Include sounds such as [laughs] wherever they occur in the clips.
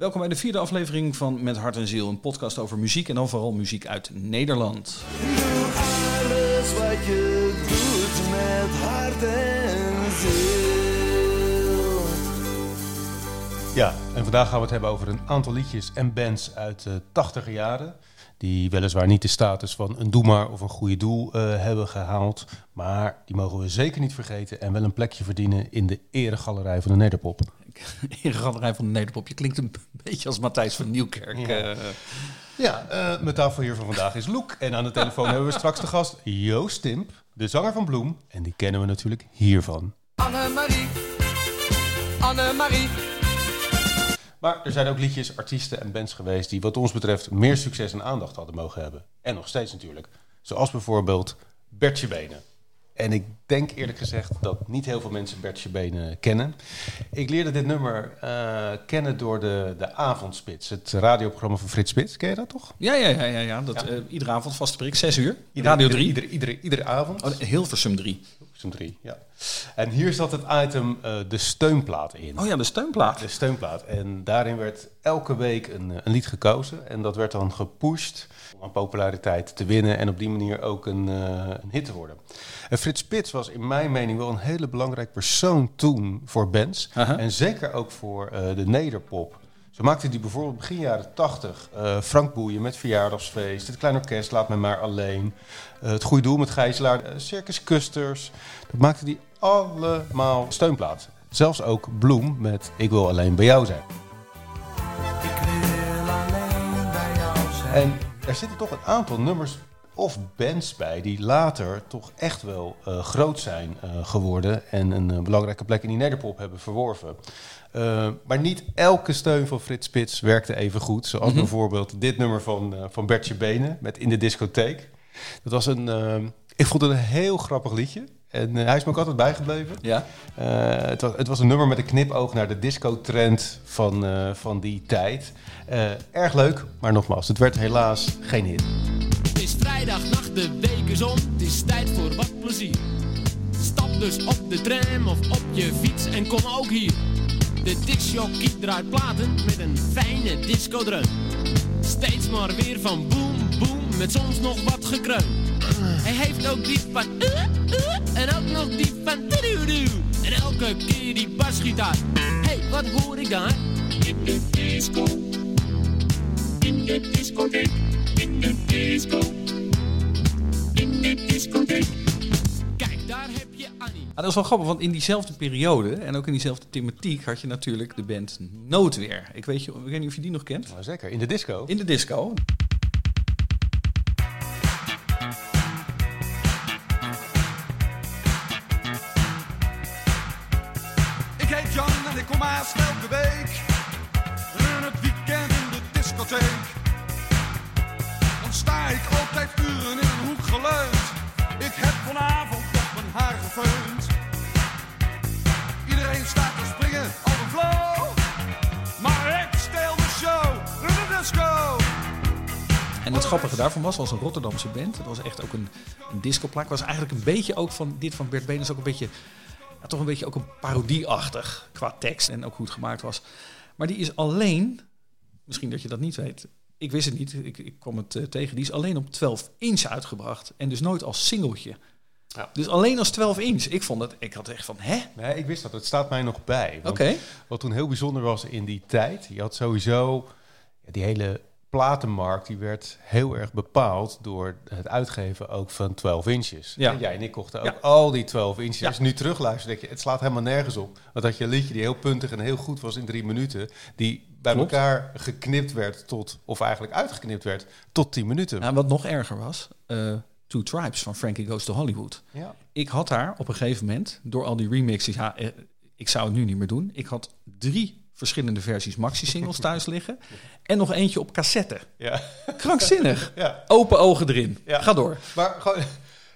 Welkom bij de vierde aflevering van Met Hart en Ziel, een podcast over muziek en dan vooral muziek uit Nederland. Doe alles wat je doet met hart en ziel. Ja, en vandaag gaan we het hebben over een aantal liedjes en bands uit de tachtiger jaren. Die weliswaar niet de status van een doe maar of een goede doel eh, hebben gehaald. Maar die mogen we zeker niet vergeten en wel een plekje verdienen in de eregalerij van de Nederpop. [laughs] In Galerij van de Nederpop, je klinkt een beetje als Matthijs van Nieuwkerk. Ja. eh. Ja, eh mijn tafel hier van vandaag is Loek. En aan de telefoon hebben we straks de gast Joost Timp, de zanger van Bloem. En die kennen we natuurlijk hiervan. Annemarie, Annemarie. Maar er zijn ook liedjes, artiesten en bands geweest die wat ons betreft meer succes en aandacht hadden mogen hebben. En nog steeds natuurlijk. Zoals bijvoorbeeld Bertje Benen. En ik denk eerlijk gezegd dat niet heel veel mensen Bertje Benen kennen. Ik leerde dit nummer eh, kennen door de, de Avondspits, het radioprogramma van Frits Spits. Ken je dat toch? Ja, ja, ja, ja, ja. Dat, eh, iedere avond vaste prik, 6 uur. Iedere- Radio iedere- 3. Iedere, iedere, iedere avond. Oh, Hilversum 3. Zo'n drie, ja. En hier zat het item eh, de steunplaat in. Oh ja, de steunplaat. De steunplaat. En daarin werd elke week een, een lied gekozen. En dat werd dan gepusht om aan populariteit te winnen. En op die manier ook een, eh, een hit te worden. En Frits Spits was in mijn mening wel een hele belangrijk persoon toen voor bands. En zeker ook voor eh, de nederpop. Zo maakte hij bijvoorbeeld begin jaren 80 eh, Frank Boeien met Verjaardagsfeest. Het Klein Orkest, Laat mij maar alleen. eh, het Goede Doel met Gijzelaar. Circus Custers. Dat maakte hij allemaal steunplaat. Zelfs ook Bloem met Ik wil alleen bij jou zijn. Ik wil alleen bij jou zijn. En er zitten toch een aantal nummers of bands bij die later toch echt wel eh, groot zijn eh, geworden en een eh, belangrijke plek in die nederpop hebben verworven. Maar niet elke steun van Frits Spits werkte even goed. Zoals bijvoorbeeld dit nummer van, van Bertje Benen met In de Discotheek. Dat was een, ik vond het een heel grappig liedje. En eh, hij is me ook altijd bijgebleven. Ja. Eh, het, was, het was een nummer met een knipoog naar de disco-trend van, eh, van die tijd. Eh, erg leuk, maar nogmaals, het werd helaas geen hit. Het is vrijdagnacht, de week is om, het is tijd voor wat plezier. Stap dus op de tram of op je fiets en kom ook hier. De discjockey draait platen met een fijne discodreun. Steeds maar weer van boom, boom, met soms nog wat gekreun. Hij heeft ook die van uh, uh, en ook nog die van En elke keer die basgitaar. Hé, hey, wat hoor ik daar? In de disco. In de discotheek. In de disco. In de discotheek. Kijk, daar heb je Annie. Ah, dat is wel grappig, want in diezelfde periode en ook in diezelfde thematiek had je natuurlijk de band Noodweer. Ik weet, je, ik weet niet of je die nog kent. Nou, zeker, in de disco. In de disco. Ik kom haast elke week. In het weekend in de discotheek. Dan sta ik altijd uren in een hoek geleund. Ik heb vanavond nog mijn haar gefeund. Iedereen staat te springen op een flow. Maar ik steel de show in de disco. En het grappige daarvan was, was een Rotterdamse band. Het was echt ook een, een. Het was eigenlijk een beetje ook van dit van Bert Benens ook een beetje, ja, toch een beetje ook een parodieachtig qua tekst en ook hoe het gemaakt was. Maar die is alleen, misschien dat je dat niet weet, ik wist het niet, ik, ik kwam het eh, tegen, die is alleen op 12 inch uitgebracht en dus nooit als singeltje. Ja. Dus alleen als 12 inch. Ik vond het, ik had echt van, hè? Nee, ik wist dat. Het staat mij nog bij. Oké. Wat toen heel bijzonder was in die tijd, je had sowieso die hele platenmarkt, die werd heel erg bepaald door het uitgeven ook van 12 inches. Ja. En jij en ik kochten ook Ja. al die 12 inches. Ja. Als je nu terugluistert, denk je, het slaat helemaal nergens op. Want dat je een liedje die heel puntig en heel goed was in drie minuten, die bij Klopt. elkaar geknipt werd tot, of eigenlijk uitgeknipt werd, tot 10 minuten. Nou, wat nog erger was, eh Two Tribes van Frankie Goes to Hollywood. Ja. Ik had daar op een gegeven moment, door al die remixes, ja, eh, ik zou het nu niet meer doen. Ik had drie verschillende versies maxi-singles [laughs] thuis liggen. En nog eentje op cassette. Ja. Krankzinnig. Ja. Open ogen erin. Ja. Ga door. Maar gewoon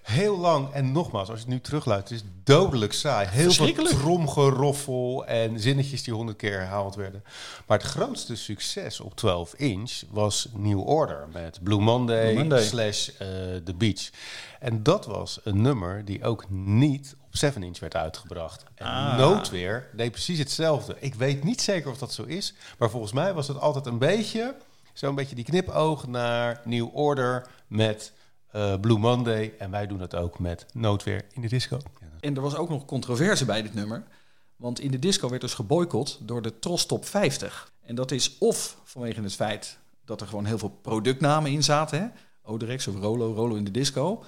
heel lang, en nogmaals, als je het nu terugluistert, is dodelijk saai. Heel veel tromgeroffel en zinnetjes die honderd keer herhaald werden. Maar het grootste succes op 12 inch was New Order met Blue Monday, Blue Monday. slash eh, The Beach. En dat was een nummer die ook niet 7 inch werd uitgebracht. En Ah. Noodweer deed precies hetzelfde. Ik weet niet zeker of dat zo is, maar volgens mij was het altijd een beetje, zo'n beetje die knipoog naar New Order met eh, Blue Monday. En wij doen dat ook met Noodweer in de disco. En er was ook nog controverse bij dit nummer. Want in de disco werd dus geboycott door de Tros Top 50. En dat is of vanwege het feit dat er gewoon heel veel productnamen in zaten. Hè? Oderex of Rolo, Rolo in de disco.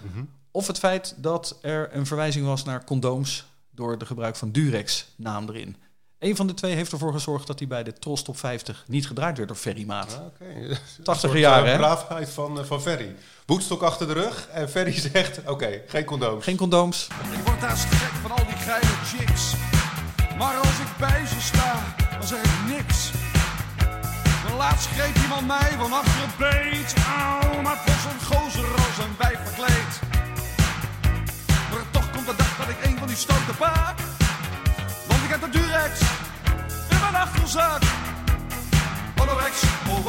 Of het feit dat er een verwijzing was naar condooms door de gebruik van Durex naam erin. Een van de twee heeft ervoor gezorgd dat hij bij de Tros Top 50 niet gedraaid werd door Ferry Maat. Oké. [laughs] 80 jaren, hè? braafheid van, eh, van Ferry. Boetstok achter de rug en Ferry [laughs] zegt, oké, geen condooms. Geen condooms. Ik word daar gek van al die geile chicks. Maar als ik bij ze sta, dan zeg ik niks. Maar laatst greep iemand mij van achter een beet. Auw, maar het was een gozer als een wijf verkleed. Stoten paak. Want ik heb de Durex in mijn achterzak. Olorex, oh,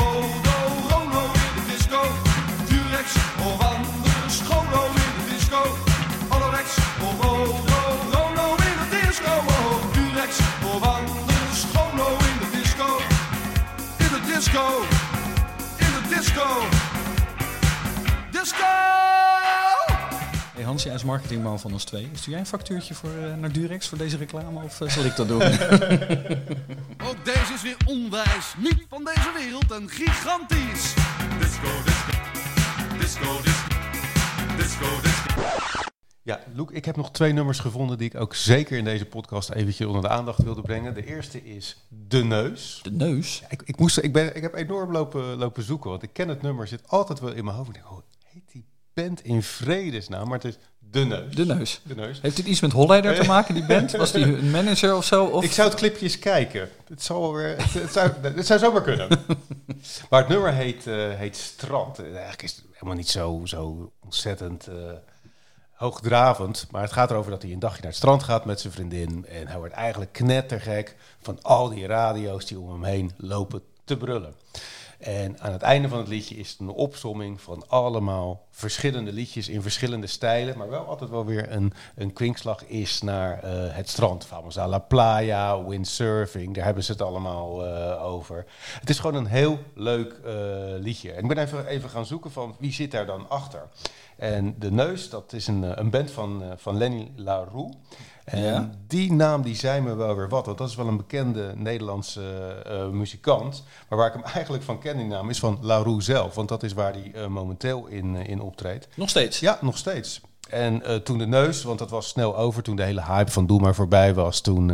Rolo in de disco. Durex, oh, anders, Scholo in de disco. Olorex, oh, Rolo in de disco. Oh, Durex, anders, Scholo in de disco. In de disco, in de. Disco! Is marketingman van ons twee. Stuur jij een factuurtje voor, eh, naar Durex voor deze reclame of eh, zal ik dat doen? [laughs] Ook deze is weer onwijs, niet van deze wereld en gigantisch. Disco, disco, disco, disco, disco, disco. Ja, Loek, ik heb nog twee nummers gevonden die ik ook zeker in deze podcast eventjes onder de aandacht wilde brengen. De eerste is De Neus. De neus. Ik, ik, moest, ik, ben, ik heb enorm lopen, lopen zoeken, want ik ken het nummer, zit altijd wel in mijn hoofd. Ik denk, oh, band in vredesnaam? Maar het is De Neus. De neus. De Neus. Heeft dit iets met Holleder te maken, die band? Was die een manager of zo? Of? Ik zou het clipje eens kijken. Het, zal wel weer, het, het zou, het zou zomaar kunnen. [laughs] maar het nummer heet, eh, heet Strand. Eh, Eigenlijk is het helemaal niet zo, zo ontzettend eh, hoogdravend. Maar het gaat erover dat hij een dagje naar het strand gaat met zijn vriendin. En hij wordt eigenlijk knettergek van al die radio's die om hem heen lopen te brullen. En aan het einde van het liedje is het een opsomming van allemaal verschillende liedjes in verschillende stijlen, maar wel altijd wel weer een, een kwinkslag is naar eh, het strand. Vamos a la playa, windsurfing, daar hebben ze het allemaal eh, over. Het is gewoon een heel leuk eh, liedje. En ik ben even, even gaan zoeken van wie zit daar dan achter. En De Neus, dat is een, eh, een band van, eh, van Lenny LaRue. En Ja. die naam die zei me wel weer wat, want dat is wel een bekende Nederlandse eh, muzikant. Maar waar ik hem [laughs] eigenlijk van ken, die naam, is van LaRue zelf. Want dat is waar hij momenteel in, in optreedt. Nog steeds. Ja, nog steeds. En toen de neus, want dat was snel over toen de hele hype van Doe maar voorbij was, toen,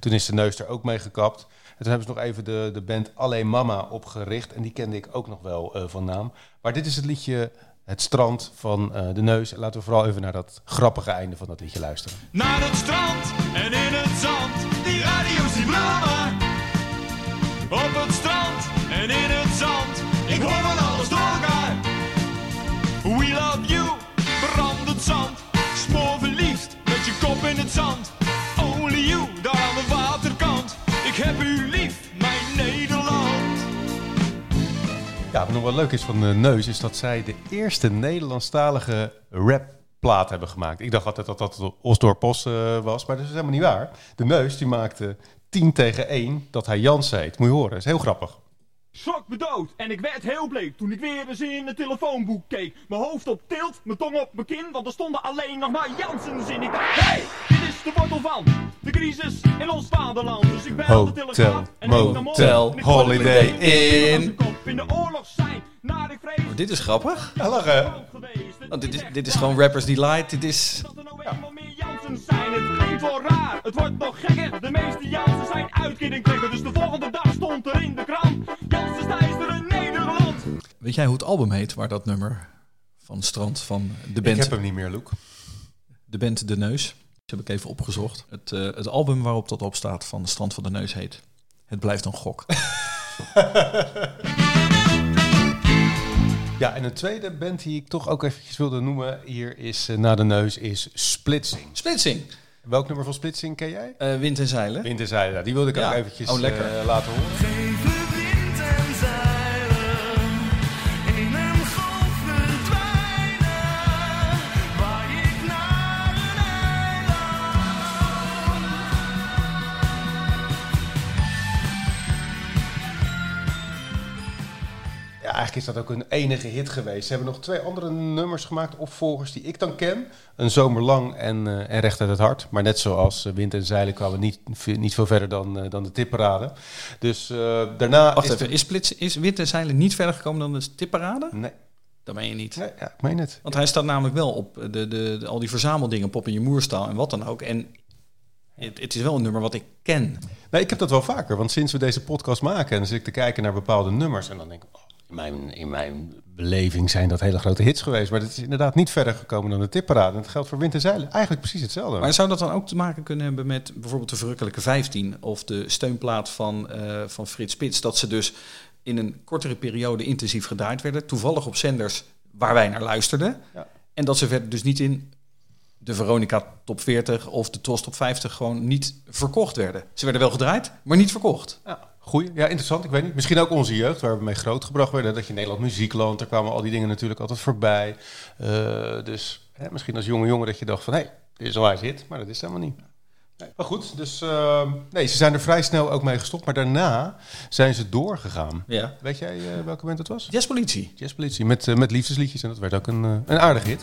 toen is de neus er ook mee gekapt. En toen hebben ze nog even de, de band Alleen Mama opgericht. En die kende ik ook nog wel van naam. Maar dit is het liedje Het Strand van eh, de Neus. En laten we vooral even naar dat grappige einde van dat liedje luisteren. Naar het strand en in het zand, die radio's die maar. Op het strand Ja, wat nog wel leuk is van de Neus, is dat zij de eerste Nederlandstalige rapplaat hebben gemaakt. Ik dacht altijd dat dat Osdorp Pos eh, was, maar dat is helemaal niet waar. De Neus die maakte 10 tegen 1 dat hij Jans heet. Moet je horen, is heel grappig. Schrok me dood en ik werd heel bleek toen ik weer eens in het telefoonboek keek. Mijn hoofd op tilt, mijn tong op mijn kin, want er stonden alleen nog maar Jansens in. Hey, de wortel van de crisis in ons vaderland. Dus ik bel de Hotel, motel, ik holiday in. in de oorlog zijn, naar ik vrees. Oh, dit is grappig. Ja, lachen. Want dit, is, dit is gewoon Rappers Delight. Dit is... Dat er nou eenmaal meer Jansens zijn, het klinkt wel raar. Het wordt nog gekker, de meeste Jansen zijn uitkering trekken. Dus de volgende dag stond er in de krant. Jansen er in Nederland. Weet jij hoe het album heet waar dat nummer van Strand van de Ik band, heb hem niet meer, Loek. de, band de Neus? Dat heb ik even opgezocht. Het, eh, het album waarop dat op staat van Strand van de Neus heet Het blijft een gok. [laughs] Ja, en een tweede band die ik toch ook eventjes wilde noemen hier is eh, na de neus is Splitsing. Splitsing. Welk nummer van Splitsing ken jij? Eh, wind en zeilen. Winterzijde. Die wilde ik Ja. ook eventjes Oh, lekker. laten horen. Eigenlijk is dat ook een enige hit geweest. Ze hebben nog twee andere nummers gemaakt, opvolgers die ik dan ken. Een zomerlang en, eh, en Recht uit het Hart. Maar net zoals eh, Wind en Zeilen kwamen niet, niet veel verder dan, eh, dan de tipparade. Dus daarna Wacht is even, is, Splits, is Wind en Zeilen niet verder gekomen dan de tipparade? Nee, Dat meen je niet. nee ja, ik meen het. Want hij staat namelijk wel op de, de, de- al die verzameldingen, Pop in je moerstaal en wat dan ook. En het, het is wel een nummer wat ik ken. Nee, ik heb dat wel vaker. Want sinds we deze podcast maken en zit ik te kijken naar bepaalde nummers. En dan denk ik, oh, in, mijn, in mijn beleving zijn dat hele grote hits geweest. Maar het is inderdaad niet verder gekomen dan de tipparade. En dat geldt voor Wind en Zeilen. Eigenlijk precies hetzelfde. Maar zou dat dan ook te maken kunnen hebben met bijvoorbeeld de Verrukkelijke 15 of de steunplaat van, eh, van Frits Spits? Dat ze dus in een kortere periode intensief gedraaid werden, toevallig op zenders waar wij naar luisterden. Ja. En dat ze verder dus niet in de Veronica Top 40 of de Tros Top 50 gewoon niet verkocht werden. Ze werden wel gedraaid, maar niet verkocht. Ja, goeie. Ja, interessant. Ik weet niet. Misschien ook onze jeugd, waar we mee grootgebracht werden. Dat je in Nederland muziekland, daar kwamen al die dingen natuurlijk altijd voorbij. Eh, dus hè, misschien als jonge jongen dat je dacht van... hé, hey, dit is een hit. Maar dat is helemaal niet. Nee, maar goed, dus eh, nee, ze zijn er vrij snel ook mee gestopt. Maar daarna zijn ze doorgegaan. Ja. Weet jij eh, welke band het was? Jazzpolitie. Jazzpolitie, met, eh, met liefdesliedjes. En dat werd ook een, een aardig hit.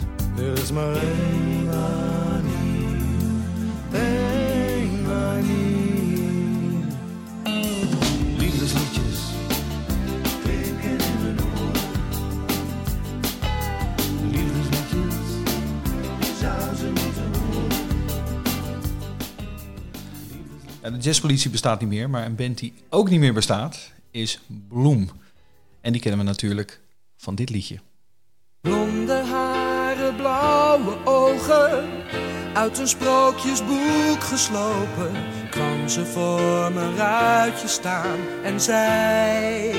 De jazzpolitie bestaat niet meer, maar een band die ook niet meer bestaat is Bloem. En die kennen we natuurlijk van dit liedje. Blonde haren, blauwe ogen, uit een sprookjesboek geslopen, kwam ze voor mijn ruitje staan en zei: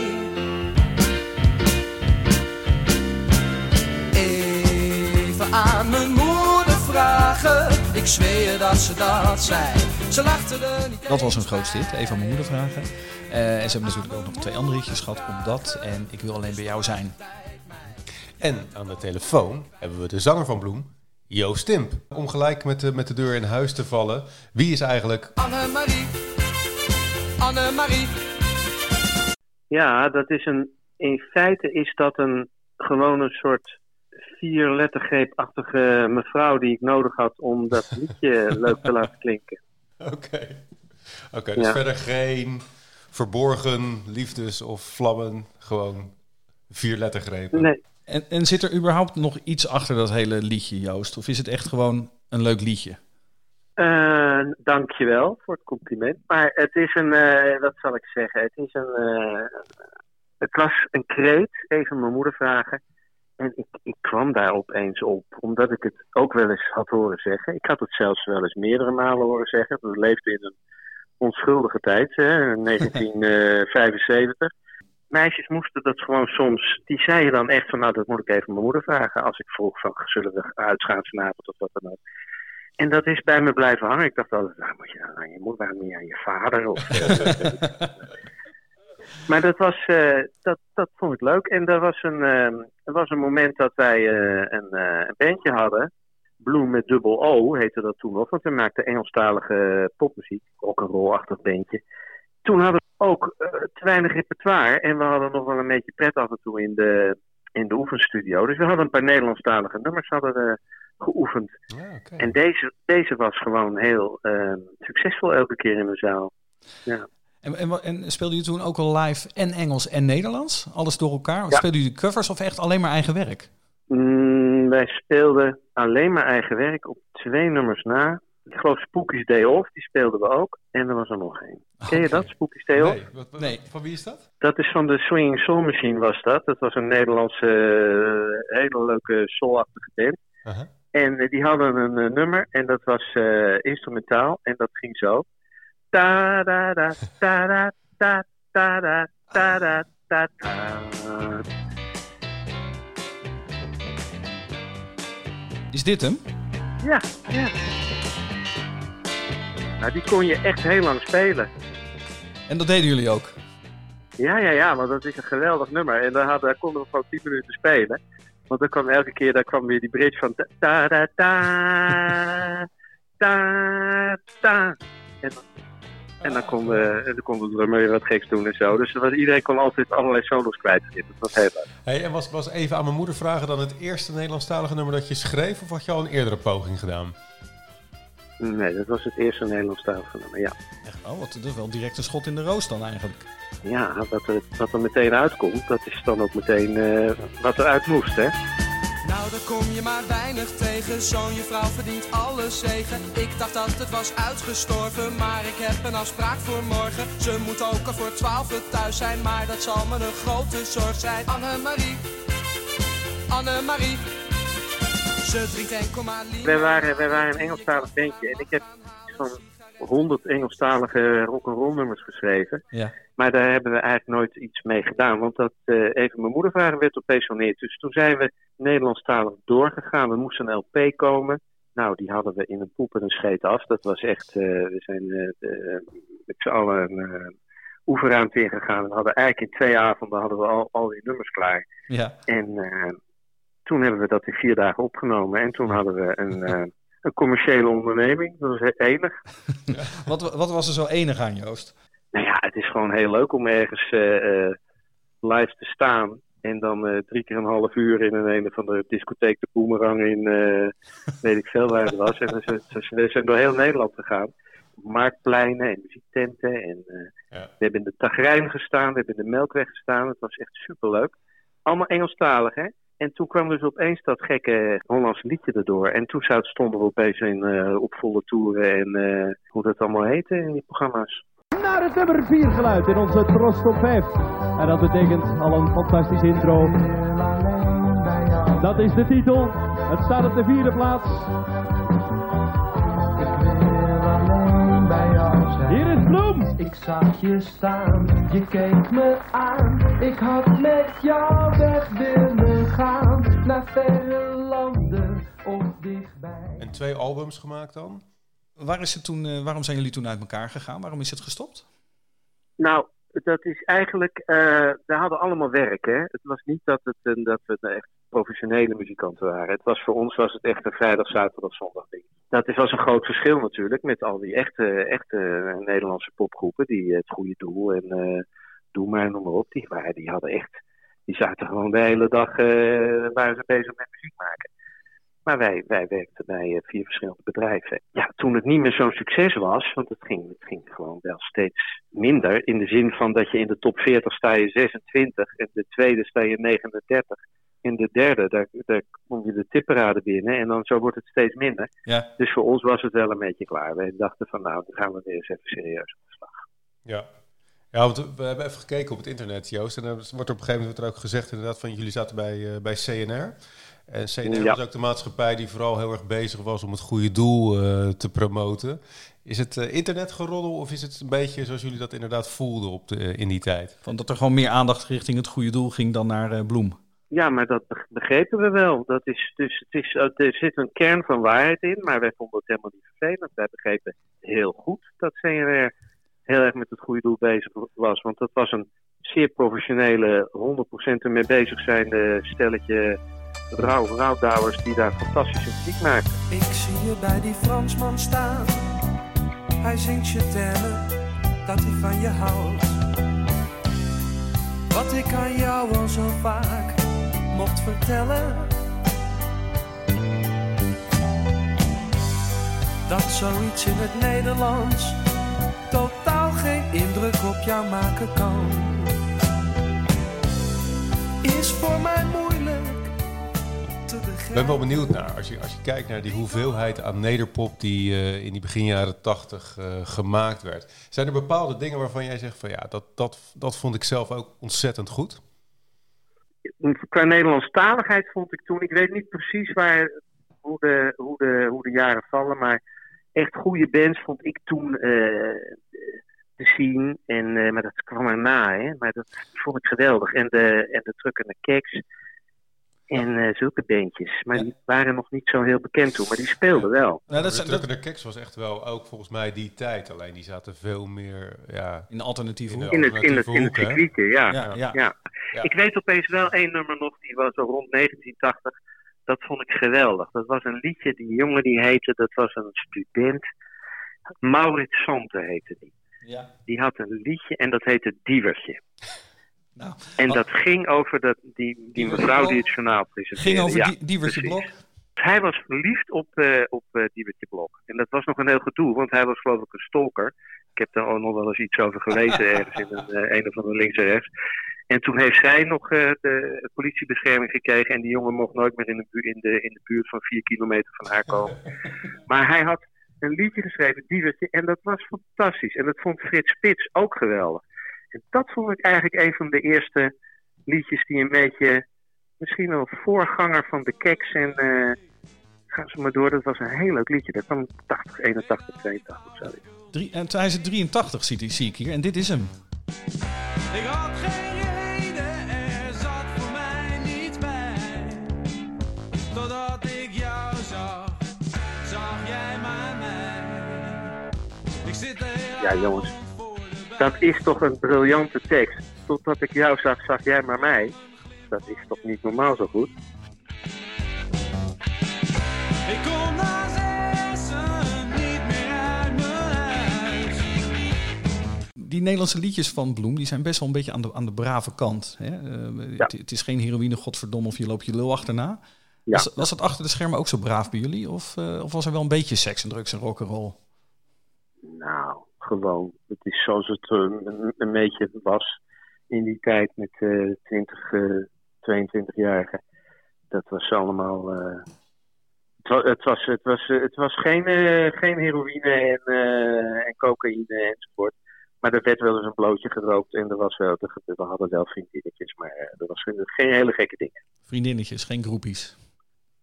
Even aan mijn moeder vragen, ik zweer dat ze dat zei. Ze lachte er niet Dat was eens hun grootste hit, even aan mijn moeder vragen. Eh, en ze hebben natuurlijk ook nog twee andere hitjes gehad, Omdat en Ik wil alleen bij jou zijn. En aan de telefoon hebben we de zanger van Bloem, Joost Timp. Om gelijk met de, met de deur in huis te vallen. Wie is eigenlijk... Annemarie, Annemarie. Ja, dat is een. In feite is dat een gewoon een soort vier lettergreepachtige mevrouw die ik nodig had om dat liedje [laughs] leuk te laten klinken. [laughs] Oké. Oké, dus Ja. verder geen verborgen liefdes of vlammen. Gewoon vier lettergrepen. Nee, En, en zit er überhaupt nog iets achter dat hele liedje, Joost? Of is het echt gewoon een leuk liedje? eh dankjewel voor het compliment. Maar het is een, eh, wat zal ik zeggen? Het is een, eh, het was een kreet, even mijn moeder vragen. En ik, ik kwam daar opeens op, omdat ik het ook wel eens had horen zeggen. Ik had het zelfs wel eens meerdere malen horen zeggen. We leefden in een onschuldige tijd, hè, [laughs] 1975. Meisjes moesten dat gewoon soms, die zeiden dan echt van, nou dat moet ik even mijn moeder vragen. Als ik vroeg van, zullen we uitgaan vanavond of wat dan ook. En dat is bij me blijven hangen. Ik dacht altijd, nou moet je dan aan je moeder, waarom niet aan je vader? Of, eh, [laughs] maar dat, was, eh, dat, dat vond ik leuk. En er was een, ehm, er was een moment dat wij eh, een, eh, een bandje hadden. Bloem met dubbel O heette dat toen nog. Want we maakten Engelstalige popmuziek. Ook een rolachtig bandje. Toen hadden we ook eh, te weinig repertoire. En we hadden nog wel een beetje pret af en toe in de, in de oefenstudio. Dus we hadden een paar Nederlandstalige nummers hadden we geoefend. Ja. En deze, deze was gewoon heel succesvol elke keer in de zaal. Ja. En, en, en speelde je toen ook al live en Engels en Nederlands? Alles door elkaar? Ja. Speelde je covers of echt alleen maar eigen werk? Mm, wij speelden alleen maar eigen werk op twee nummers na. Ik geloof Spooky's Day Off, die speelden we ook. En er was er nog één. Ken je dat, Spooky's Day Off? Nee, wat, wat- Nee. Van wie is dat? Dat is van de Swinging Soul Machine was dat. Dat was een Nederlandse eh, hele leuke soulachtige band. Aha. En eh, die hadden een eh, nummer en dat was eh, instrumentaal en dat ging zo. Ta da da ta da ta ta da ta da ta ta. Is dit hem? Ja, ja. Nou, die kon je echt heel lang spelen. En dat deden jullie ook? Ja, ja, ja, want dat is een geweldig nummer. En daar, hadden, daar konden we gewoon 10 minuten spelen. Want dan kwam elke keer daar kwam weer die bridge van ta ta da ta ta ta. En dan- En dan kon, de, dan kon de drummer wat geks doen en zo. Dus er was, iedereen kon altijd allerlei solos kwijt. Dat was heel leuk. Hey, en was, was even aan mijn moeder vragen dan het eerste Nederlandstalige nummer dat je schreef? Of had je al een eerdere poging gedaan? Nee, dat was het eerste Nederlandstalige nummer, ja. Echt, oh, wat, dat is wel direct een schot in de roos dan eigenlijk. Ja, dat er, dat er meteen uitkomt, dat is dan ook meteen eh, wat eruit moest, hè. Nou, daar kom je maar weinig tegen. Zo'n juffrouw verdient alle zegen. Ik dacht dat het was uitgestorven, maar ik heb een afspraak voor morgen. Ze moet ook al voor twaalf thuis zijn, maar dat zal me een grote zorg zijn. Annemarie, Annemarie. Ze drinkt enkel maar lief. Wij waren, wij waren een Engelstalig bandje en ik heb van 100 Engelstalige rock'n'roll nummers geschreven. Ja. Maar daar hebben we eigenlijk nooit iets mee gedaan. Want dat eh, even mijn moeder vragen werd opeens zoneerd. Dus toen zijn we Nederlandstalig doorgegaan. Er moest een LP komen. Nou, die hadden we in een poep en een scheet af. Dat was echt, eh, we zijn eh, met z'n allen een uh, oefenruimte ingegaan. We hadden eigenlijk in twee avonden hadden we al, al die nummers klaar. Ja. En toen hebben we dat in vier dagen opgenomen. En toen hadden we een, een commerciële onderneming. Dat was het enig. [laughs] Wat, wat was er zo enig aan, Joost? Nou ja, het is gewoon heel leuk om ergens eh, eh, live te staan. En dan eh, drie keer een half uur in een, een van de discotheek de Boomerang in, eh, weet ik veel waar het was. En we, zijn- we zijn door heel Nederland gegaan. Marktpleinen en muziektenten. En Ja. we hebben in de Tagrijn gestaan, we hebben in de Melkweg gestaan. Het was echt superleuk. Allemaal Engelstalig, hè? En toen kwam dus opeens dat gekke Hollandse liedje erdoor. En toen stonden we opeens in, op volle toeren en hoe dat allemaal heette in die programma's. Naar het nummer 4 geluid in onze Tros Top 5. En dat betekent al een fantastisch intro. Dat is de titel. Het staat op de vierde plaats. Hier is Bloem. Ik zag je staan, je keek me aan. Ik had met jou weg willen gaan. Naar verre landen of dichtbij. En twee albums gemaakt dan? Waar is het toen, eh, waarom zijn jullie toen uit elkaar gegaan? Waarom is het gestopt? Nou, dat is eigenlijk. eh we hadden allemaal werk, hè? Het was niet dat, het, dat we echt professionele muzikanten waren. Het was voor ons was het echt een vrijdag, zaterdag, zondag ding. Dat is, was een groot verschil natuurlijk met al die echte, echte Nederlandse popgroepen. Die eh, het goede doel en eh doe maar, noem maar op. Die, waren, die hadden echt. Die zaten gewoon de hele dag. eh waren ze bezig met muziek maken. Maar wij, wij werkten bij eh, vier verschillende bedrijven. Ja, toen het niet meer zo'n succes was, want het ging, het ging gewoon wel steeds minder. In de zin van dat je in de top 40 sta je 26, en de tweede sta je 39. In de derde, daar, daar kom je de tipperaden binnen en dan zo wordt het steeds minder. Ja. Dus voor ons was het wel een beetje klaar. Wij dachten van nou, dan gaan we weer eens even serieus aan de slag. Ja. Ja, want we hebben even gekeken op het internet, Joost. En dan wordt er op een gegeven moment er ook gezegd inderdaad van jullie zaten bij, eh, bij CNR. En CNR Ja. was ook de maatschappij die vooral heel erg bezig was om het goede doel eh, te promoten. Is het eh, internetgeroddel of is het een beetje zoals jullie dat inderdaad voelden op de, in die tijd? Van dat er gewoon meer aandacht richting het goede doel ging dan naar eh, Bloem. Ja, maar dat beg- begrepen we wel. Dat is, dus, het is, er zit een kern van waarheid in, maar wij vonden het helemaal niet vervelend. Wij begrepen heel goed dat CNR heel erg met het goede doel bezig was. Want dat was een zeer professionele, 100% ermee bezig zijnde stelletje rouw, rouwdouwers die daar fantastische muziek maken. Ik zie je bij die Fransman staan. Hij zingt je termen dat hij van je houdt. Wat ik aan jou al zo vaak mocht vertellen. Dat zoiets in het Nederlands totaal geen indruk op jou maken kan. Is voor mij moeilijk te begrijpen. Ik ben wel benieuwd naar, als je, als je kijkt naar die hoeveelheid aan nederpop die eh, in die begin jaren tachtig eh, gemaakt werd. Zijn er bepaalde dingen waarvan jij zegt van ja, dat, dat, dat vond ik zelf ook ontzettend goed? Qua Nederlandstaligheid vond ik toen, ik weet niet precies waar, hoe, de, hoe, de, hoe de jaren vallen, maar echt goede bands vond ik toen eh, te zien. En, eh, maar dat kwam erna, hè. Maar dat vond ik geweldig. En de, en de Truck en de Keks en eh, zulke bandjes. Maar Ja. die waren nog niet zo heel bekend toen, maar die speelden wel. Nou, dat de zijn, Trucker dat, de Keks was echt wel ook volgens mij die tijd. Alleen die zaten veel meer ja, in de alternatieve In hoek. de- In het, in het, in het circuitje, ja. Ja, ja. Ja. Ja. Ik weet opeens wel één nummer nog, die was zo rond 1980. Dat vond ik geweldig. Dat was een liedje, die jongen die heette, dat was een student. Maurits Santen heette die. Ja. Die had een liedje en dat heette Dievertje. Nou, En Oh. dat ging over dat, die, die mevrouw die het journaal presenteerde. ging over Ja, die, Diewertje. Blok. Hij was verliefd op, eh op eh Dievertje Blok. En dat was nog een heel gedoe, want hij was geloof ik een stalker. Ik heb daar ook nog wel eens iets over gelezen [laughs] ergens in een, eh, een of andere links en rechts. En toen heeft zij nog de politiebescherming gekregen. En die jongen mocht nooit meer in de, bu- in, de, in de buurt van vier kilometer van haar komen. [laughs] maar hij had een liedje geschreven, Dievertje. En dat was fantastisch. En dat vond Frits Spits ook geweldig. En dat vond ik eigenlijk een van de eerste liedjes die een beetje... Misschien wel voorganger van de keks en... eh Gaan ze maar door, dat was een heel leuk liedje. Dat kwam 80, 81, 82 of zo. Drie, en hij is 83, zie, zie ik hier. En dit is hem. Ik had geen reden, er zat voor mij niets bij. Totdat ik jou zag, zag jij maar mij. Ik zit de hele Ja, jongens. Dat is toch een briljante tekst. Totdat ik jou zag, zag jij maar mij. Dat is toch niet normaal zo goed? Ik kom na zessen niet meer uit mijn huis. Die Nederlandse liedjes van Bloem die zijn best wel een beetje aan de, aan de brave kant. Hè? Eh, Ja. het, het is geen heroïne, godverdomme, of je loopt je lul achterna. Ja. Was, was het achter de schermen ook zo braaf bij jullie? Of, eh, of was er wel een beetje seks en drugs en rock'n'roll? Nou, gewoon. Het is zoals het eh, een, een beetje was in die tijd met eh 20, eh 22-jarigen. Dat was allemaal. eh, het, wa- het, was, het, was, eh, het was geen, eh, geen heroïne en, eh, en cocaïne enzovoort. Maar er werd wel eens een blootje gerookt en er was wel, we hadden wel vriendinnetjes, maar eh, er was geen, hele gekke dingen. Vriendinnetjes, geen groepies.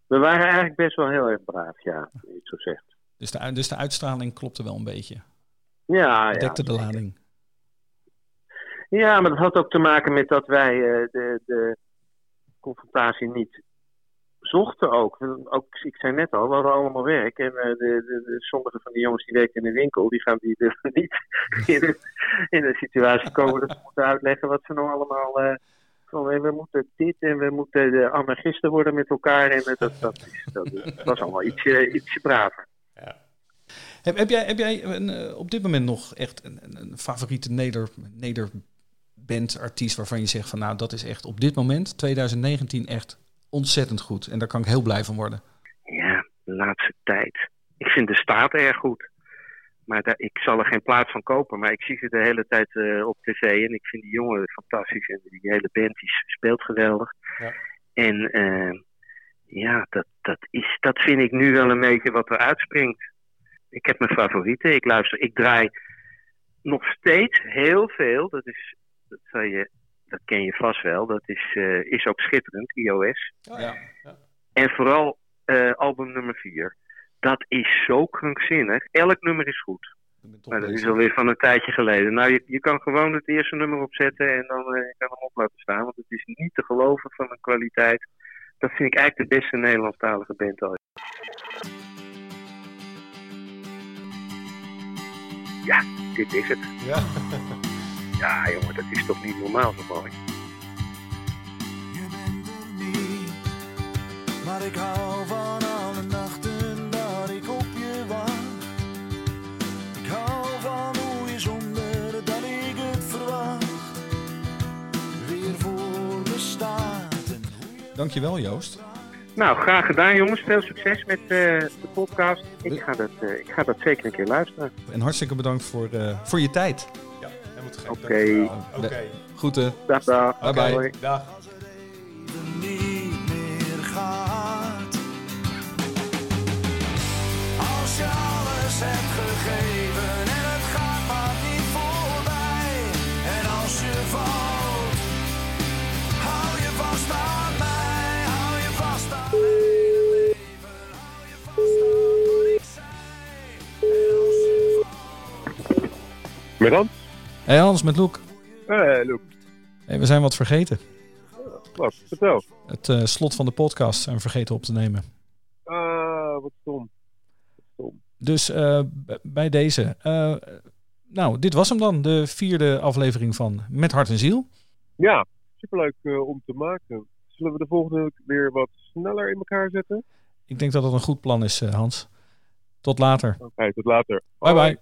We waren eigenlijk best wel heel erg braaf, ja, als je het zo zegt. Dus de, dus de uitstraling klopte wel een beetje. Ja, ja. Dekte de lading. Ja, maar dat had ook te maken met dat wij eh, de, de confrontatie niet zochten ook. ook. Ik zei net al, we hadden allemaal werk. En eh, de, de, de, sommige van die jongens die werken in de winkel, die gaan die dus [laughs] niet in een, in een situatie komen dat ze moeten uitleggen wat ze nou allemaal... eh, van, we moeten dit en we moeten de anarchisten worden met elkaar. En dat, dat, is, dat, dat was allemaal ietsje, ietsje braver. Heb, heb jij, heb jij een, eh, op dit moment nog echt een, een, favoriete neder, nederband artiest waarvan je zegt van nou dat is echt op dit moment, 2019, echt ontzettend goed. En daar kan ik heel blij van worden. Ja, de laatste tijd. Ik vind de staat erg goed. Maar daar, ik zal er geen plaats van kopen. Maar ik zie ze de hele tijd eh, op tv. En ik vind die jongen fantastisch. En die hele band die speelt geweldig. Ja. En eh, ja, dat, dat, is, dat vind ik nu wel een beetje wat er uitspringt. Ik heb mijn favorieten. Ik luister, ik draai nog steeds heel veel. Dat is, dat, zal je, dat ken je vast wel. Dat is, eh, is ook schitterend, iOS. Ja. En vooral eh, album nummer 4. Dat is zo krankzinnig. Elk nummer is goed. Maar dat is alweer van een tijdje geleden. Nou, je, je kan gewoon het eerste nummer opzetten en dan eh, kan hem op laten staan. Want het is niet te geloven van een kwaliteit. Dat vind ik eigenlijk de beste Nederlandstalige band ooit. Ja, dit is het. Ja. [laughs] Ja, jongen, dat is toch niet normaal zo mooi. Je bent er niet, maar ik hou van alle nachten dat ik op je wacht. Ik hou van hoe je zonder dat ik het verwacht, weer voor me staat. En hoe je Dankjewel Joost. Nou, graag gedaan jongens. Veel succes met eh, de podcast. Ik ga, dat, eh, ik ga dat zeker een keer luisteren. En hartstikke bedankt voor, eh, voor je tijd. Ja, helemaal te gek. Oké. Oké. Groeten. Dag, dag. Bye, bye. Hoi. Dag. Met dan? Hey Hans met Loek. Eh, Luc. Hey, we zijn wat vergeten. Wat? Vertel. Het eh, slot van de podcast zijn we vergeten op te nemen. Ah, wat stom. Wat stom. Dus eh, bij deze. eh, nou, dit was hem dan. De vierde aflevering van Met Hart en Ziel. Ja, superleuk om te maken. Zullen we de volgende weer wat sneller in elkaar zetten? Ik denk dat dat een goed plan is, Hans. Tot later. Oké, tot later. Bye bye.